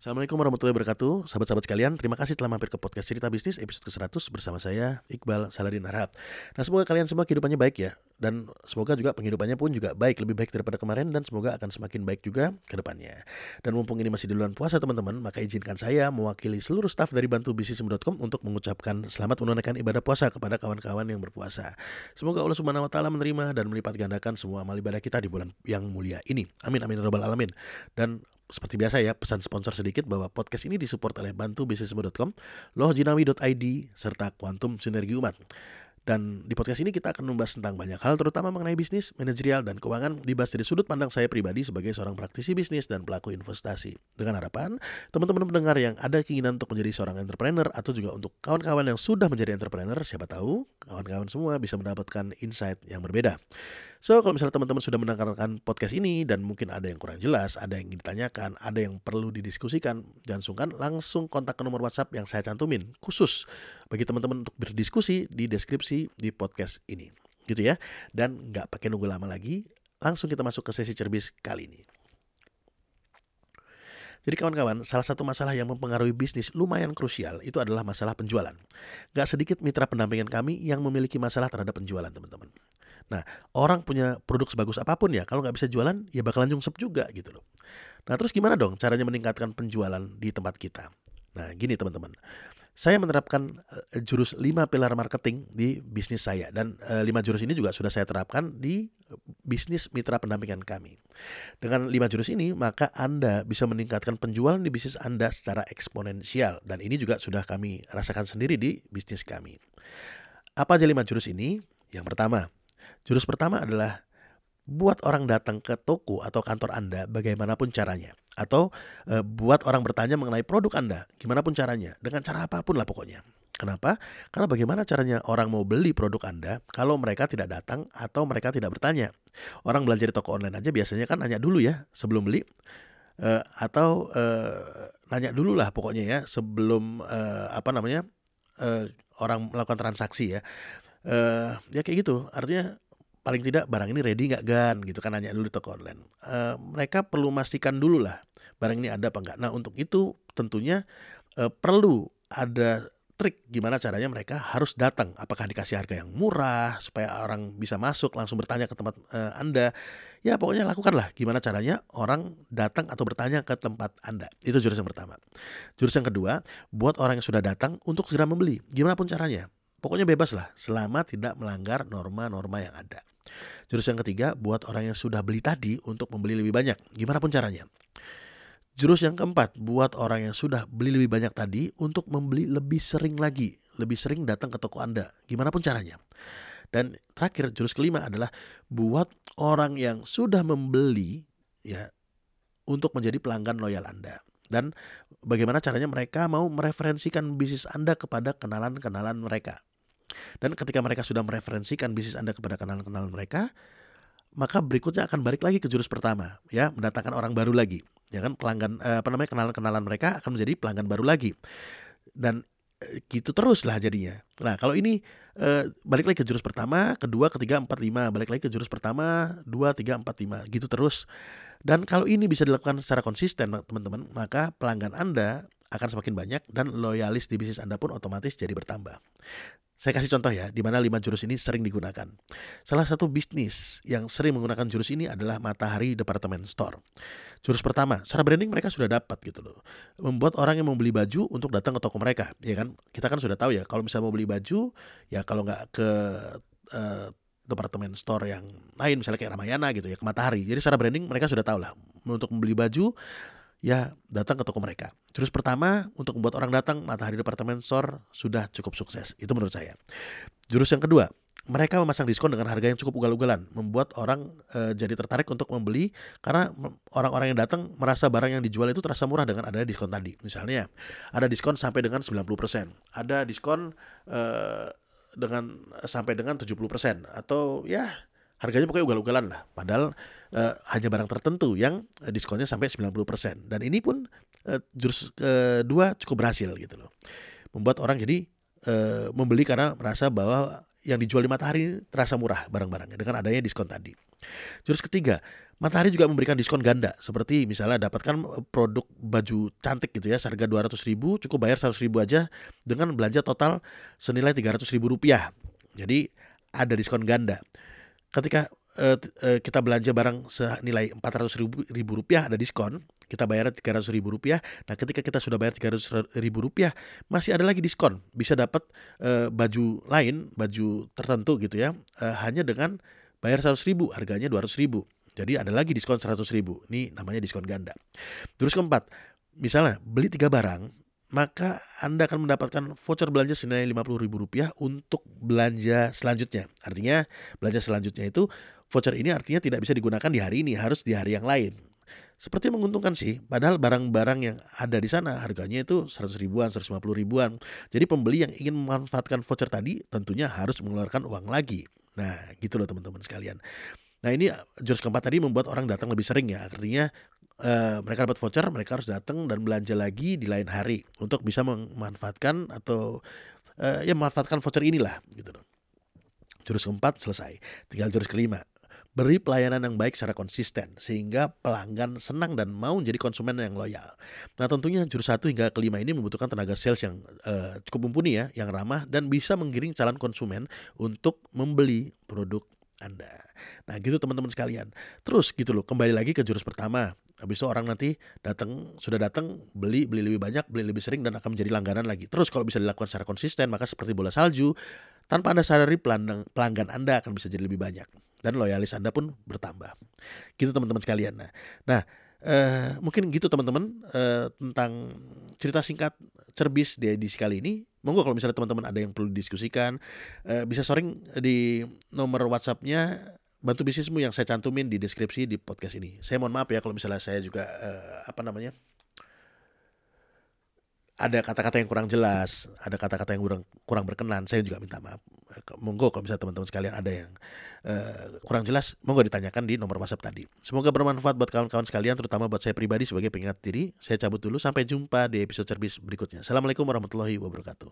Assalamualaikum warahmatullahi wabarakatuh. Sahabat-sahabat sekalian, terima kasih telah mampir ke podcast Cerita Bisnis episode ke-100 bersama saya, Iqbal Saladin Arhab Nah semoga kalian semua kehidupannya baik ya Dan semoga juga penghidupannya pun juga baik, lebih baik daripada kemarin Dan semoga akan semakin baik juga ke depannya. Dan mumpung ini masih di bulan puasa teman-teman Maka izinkan saya mewakili seluruh staf dari Bantu Bisnis.com Untuk mengucapkan selamat menunaikan ibadah puasa kepada kawan-kawan yang berpuasa. Semoga Allah Subhanahu Wa Taala menerima dan melipat gandakan semua amal ibadah kita di bulan yang mulia ini. Amin amin robbal alamin. Dan seperti biasa ya, pesan sponsor sedikit bahwa podcast ini disupport oleh bantubisnismu.com, lohjinawi.id, serta Quantum Sinergi Umat. Dan di podcast ini kita akan membahas tentang banyak hal terutama mengenai bisnis, manajerial, dan keuangan dibahas dari sudut pandang saya pribadi sebagai seorang praktisi bisnis dan pelaku investasi. Dengan harapan teman-teman pendengar yang ada keinginan untuk menjadi seorang entrepreneur atau juga untuk kawan-kawan yang sudah menjadi entrepreneur, siapa tahu kawan-kawan semua bisa mendapatkan insight yang berbeda. So kalau misalnya teman-teman sudah mendengarkan podcast ini dan mungkin ada yang kurang jelas, ada yang ditanyakan, ada yang perlu didiskusikan, jangan sungkan langsung kontak ke nomor WhatsApp yang saya cantumin khusus bagi teman-teman untuk berdiskusi di deskripsi di podcast ini. Gitu ya. Dan nggak pakai nunggu lama lagi, langsung kita masuk ke sesi cerbis kali ini. Jadi kawan-kawan, salah satu masalah yang mempengaruhi bisnis lumayan krusial itu adalah masalah penjualan. Gak sedikit mitra pendampingan kami yang memiliki masalah terhadap penjualan teman-teman. Nah, orang punya produk sebagus apa pun ya, kalau nggak bisa jualan, ya bakalan nyungsep juga gitu loh. Nah, terus gimana dong caranya meningkatkan penjualan di tempat kita? Nah, gini teman-teman. Saya menerapkan uh, jurus 5 pilar marketing di bisnis saya dan uh, 5 jurus ini juga sudah saya terapkan di bisnis mitra pendampingan kami. Dengan 5 jurus ini, maka Anda bisa meningkatkan penjualan di bisnis Anda secara eksponensial dan ini juga sudah kami rasakan sendiri di bisnis kami. Apa aja 5 jurus ini? Yang pertama, jurus pertama adalah buat orang datang ke toko atau kantor Anda bagaimanapun caranya atau e, buat orang bertanya mengenai produk Anda gimana pun caranya dengan cara apa pun lah pokoknya. Kenapa? Karena bagaimana caranya orang mau beli produk Anda kalau mereka tidak datang atau mereka tidak bertanya. Orang belanja di toko online aja biasanya kan nanya dulu ya sebelum beli e, atau e, nanya dulu lah pokoknya ya sebelum e, apa namanya e, orang melakukan transaksi ya. E, ya kayak gitu. Artinya paling tidak barang ini ready nggak gan gitu kan nanya dulu di toko online. Uh, mereka perlu memastikan dulu lah barang ini ada apa enggak. Nah untuk itu tentunya uh, perlu ada trik gimana caranya mereka harus datang. Apakah dikasih harga yang murah supaya orang bisa masuk langsung bertanya ke tempat uh, Anda. Ya pokoknya lakukanlah gimana caranya orang datang atau bertanya ke tempat Anda. Itu jurus yang pertama. Jurus yang kedua, buat orang yang sudah datang untuk segera membeli. Gimana pun caranya. Pokoknya bebas lah selama tidak melanggar norma-norma yang ada. Jurus yang ketiga, buat orang yang sudah beli tadi untuk membeli lebih banyak. Gimana pun caranya. Jurus yang keempat, buat orang yang sudah beli lebih banyak tadi untuk membeli lebih sering lagi. Lebih sering datang ke toko Anda. Gimana pun caranya. Dan terakhir, jurus kelima adalah buat orang yang sudah membeli ya untuk menjadi pelanggan loyal Anda. Dan bagaimana caranya mereka mau mereferensikan bisnis Anda kepada kenalan-kenalan mereka. Dan ketika mereka sudah mereferensikan bisnis Anda kepada kenalan-kenalan mereka, maka berikutnya akan balik lagi ke jurus pertama, ya, mendatangkan orang baru lagi. Ya kan pelanggan eh, apa namanya kenalan-kenalan mereka akan menjadi pelanggan baru lagi. Dan eh, gitu terus lah jadinya. Nah, kalau ini eh, balik lagi ke jurus pertama, kedua, ketiga, empat, lima, balik lagi ke jurus pertama, dua, tiga, empat, lima, gitu terus. Dan kalau ini bisa dilakukan secara konsisten, teman-teman, maka pelanggan Anda akan semakin banyak dan loyalis di bisnis Anda pun otomatis jadi bertambah. Saya kasih contoh ya, di mana lima jurus ini sering digunakan. Salah satu bisnis yang sering menggunakan jurus ini adalah Matahari Department Store. Jurus pertama, secara branding mereka sudah dapat gitu loh. Membuat orang yang mau beli baju untuk datang ke toko mereka, ya kan? Kita kan sudah tahu ya, kalau misalnya mau beli baju, ya kalau nggak ke uh, departemen store yang lain, misalnya kayak Ramayana gitu ya, ke Matahari. Jadi secara branding mereka sudah tahu lah, untuk membeli baju ya datang ke toko mereka. Jurus pertama untuk membuat orang datang Matahari Department Store sudah cukup sukses. Itu menurut saya. Jurus yang kedua, mereka memasang diskon dengan harga yang cukup ugal-ugalan, membuat orang e, jadi tertarik untuk membeli karena orang-orang yang datang merasa barang yang dijual itu terasa murah dengan adanya diskon tadi. Misalnya, ada diskon sampai dengan 90%, ada diskon e, dengan sampai dengan 70% atau ya harganya pokoknya ugal-ugalan lah. Padahal uh, hanya barang tertentu yang uh, diskonnya sampai 90%. Dan ini pun uh, jurus kedua cukup berhasil gitu loh. Membuat orang jadi uh, membeli karena merasa bahwa yang dijual di matahari terasa murah barang-barangnya dengan adanya diskon tadi. Jurus ketiga, Matahari juga memberikan diskon ganda seperti misalnya dapatkan eh, produk baju cantik gitu ya seharga 200 ribu cukup bayar 100 ribu aja dengan belanja total senilai 300 ribu rupiah jadi ada diskon ganda ketika uh, kita belanja barang senilai 400 ribu, ribu rupiah ada diskon kita bayar 300 ribu rupiah nah ketika kita sudah bayar 300 ribu rupiah masih ada lagi diskon bisa dapat uh, baju lain baju tertentu gitu ya uh, hanya dengan bayar 100 ribu harganya 200 ribu jadi ada lagi diskon 100 ribu. Ini namanya diskon ganda. Terus keempat, misalnya beli tiga barang, maka Anda akan mendapatkan voucher belanja senilai 50 ribu rupiah untuk belanja selanjutnya. Artinya belanja selanjutnya itu voucher ini artinya tidak bisa digunakan di hari ini, harus di hari yang lain. Seperti menguntungkan sih, padahal barang-barang yang ada di sana harganya itu 100 ribuan, 150 ribuan. Jadi pembeli yang ingin memanfaatkan voucher tadi tentunya harus mengeluarkan uang lagi. Nah, gitu loh teman-teman sekalian. Nah ini jurus keempat tadi membuat orang datang lebih sering ya. Artinya uh, mereka dapat voucher, mereka harus datang dan belanja lagi di lain hari untuk bisa memanfaatkan atau uh, ya memanfaatkan voucher inilah gitu loh. Jurus keempat selesai. Tinggal jurus kelima. Beri pelayanan yang baik secara konsisten sehingga pelanggan senang dan mau menjadi konsumen yang loyal. Nah tentunya jurus satu hingga kelima ini membutuhkan tenaga sales yang uh, cukup mumpuni ya, yang ramah dan bisa menggiring calon konsumen untuk membeli produk anda. Nah gitu teman-teman sekalian. Terus gitu loh, kembali lagi ke jurus pertama. Habis itu orang nanti datang sudah datang beli beli lebih banyak, beli lebih sering dan akan menjadi langganan lagi. Terus kalau bisa dilakukan secara konsisten, maka seperti bola salju, tanpa Anda sadari pelanggan Anda akan bisa jadi lebih banyak dan loyalis Anda pun bertambah. Gitu teman-teman sekalian. Nah, nah eh, mungkin gitu teman-teman. Eh, tentang cerita singkat cerbis di edisi kali ini. Monggo kalau misalnya teman-teman ada yang perlu didiskusikan. Uh, bisa sering di nomor WhatsAppnya. Bantu bisnismu yang saya cantumin di deskripsi di podcast ini. Saya mohon maaf ya kalau misalnya saya juga uh, apa namanya ada kata-kata yang kurang jelas, ada kata-kata yang kurang kurang berkenan, saya juga minta maaf. Monggo kalau misalnya teman-teman sekalian ada yang uh, kurang jelas, monggo ditanyakan di nomor WhatsApp tadi. Semoga bermanfaat buat kawan-kawan sekalian, terutama buat saya pribadi sebagai pengingat diri. Saya cabut dulu, sampai jumpa di episode cerbis berikutnya. Assalamualaikum warahmatullahi wabarakatuh.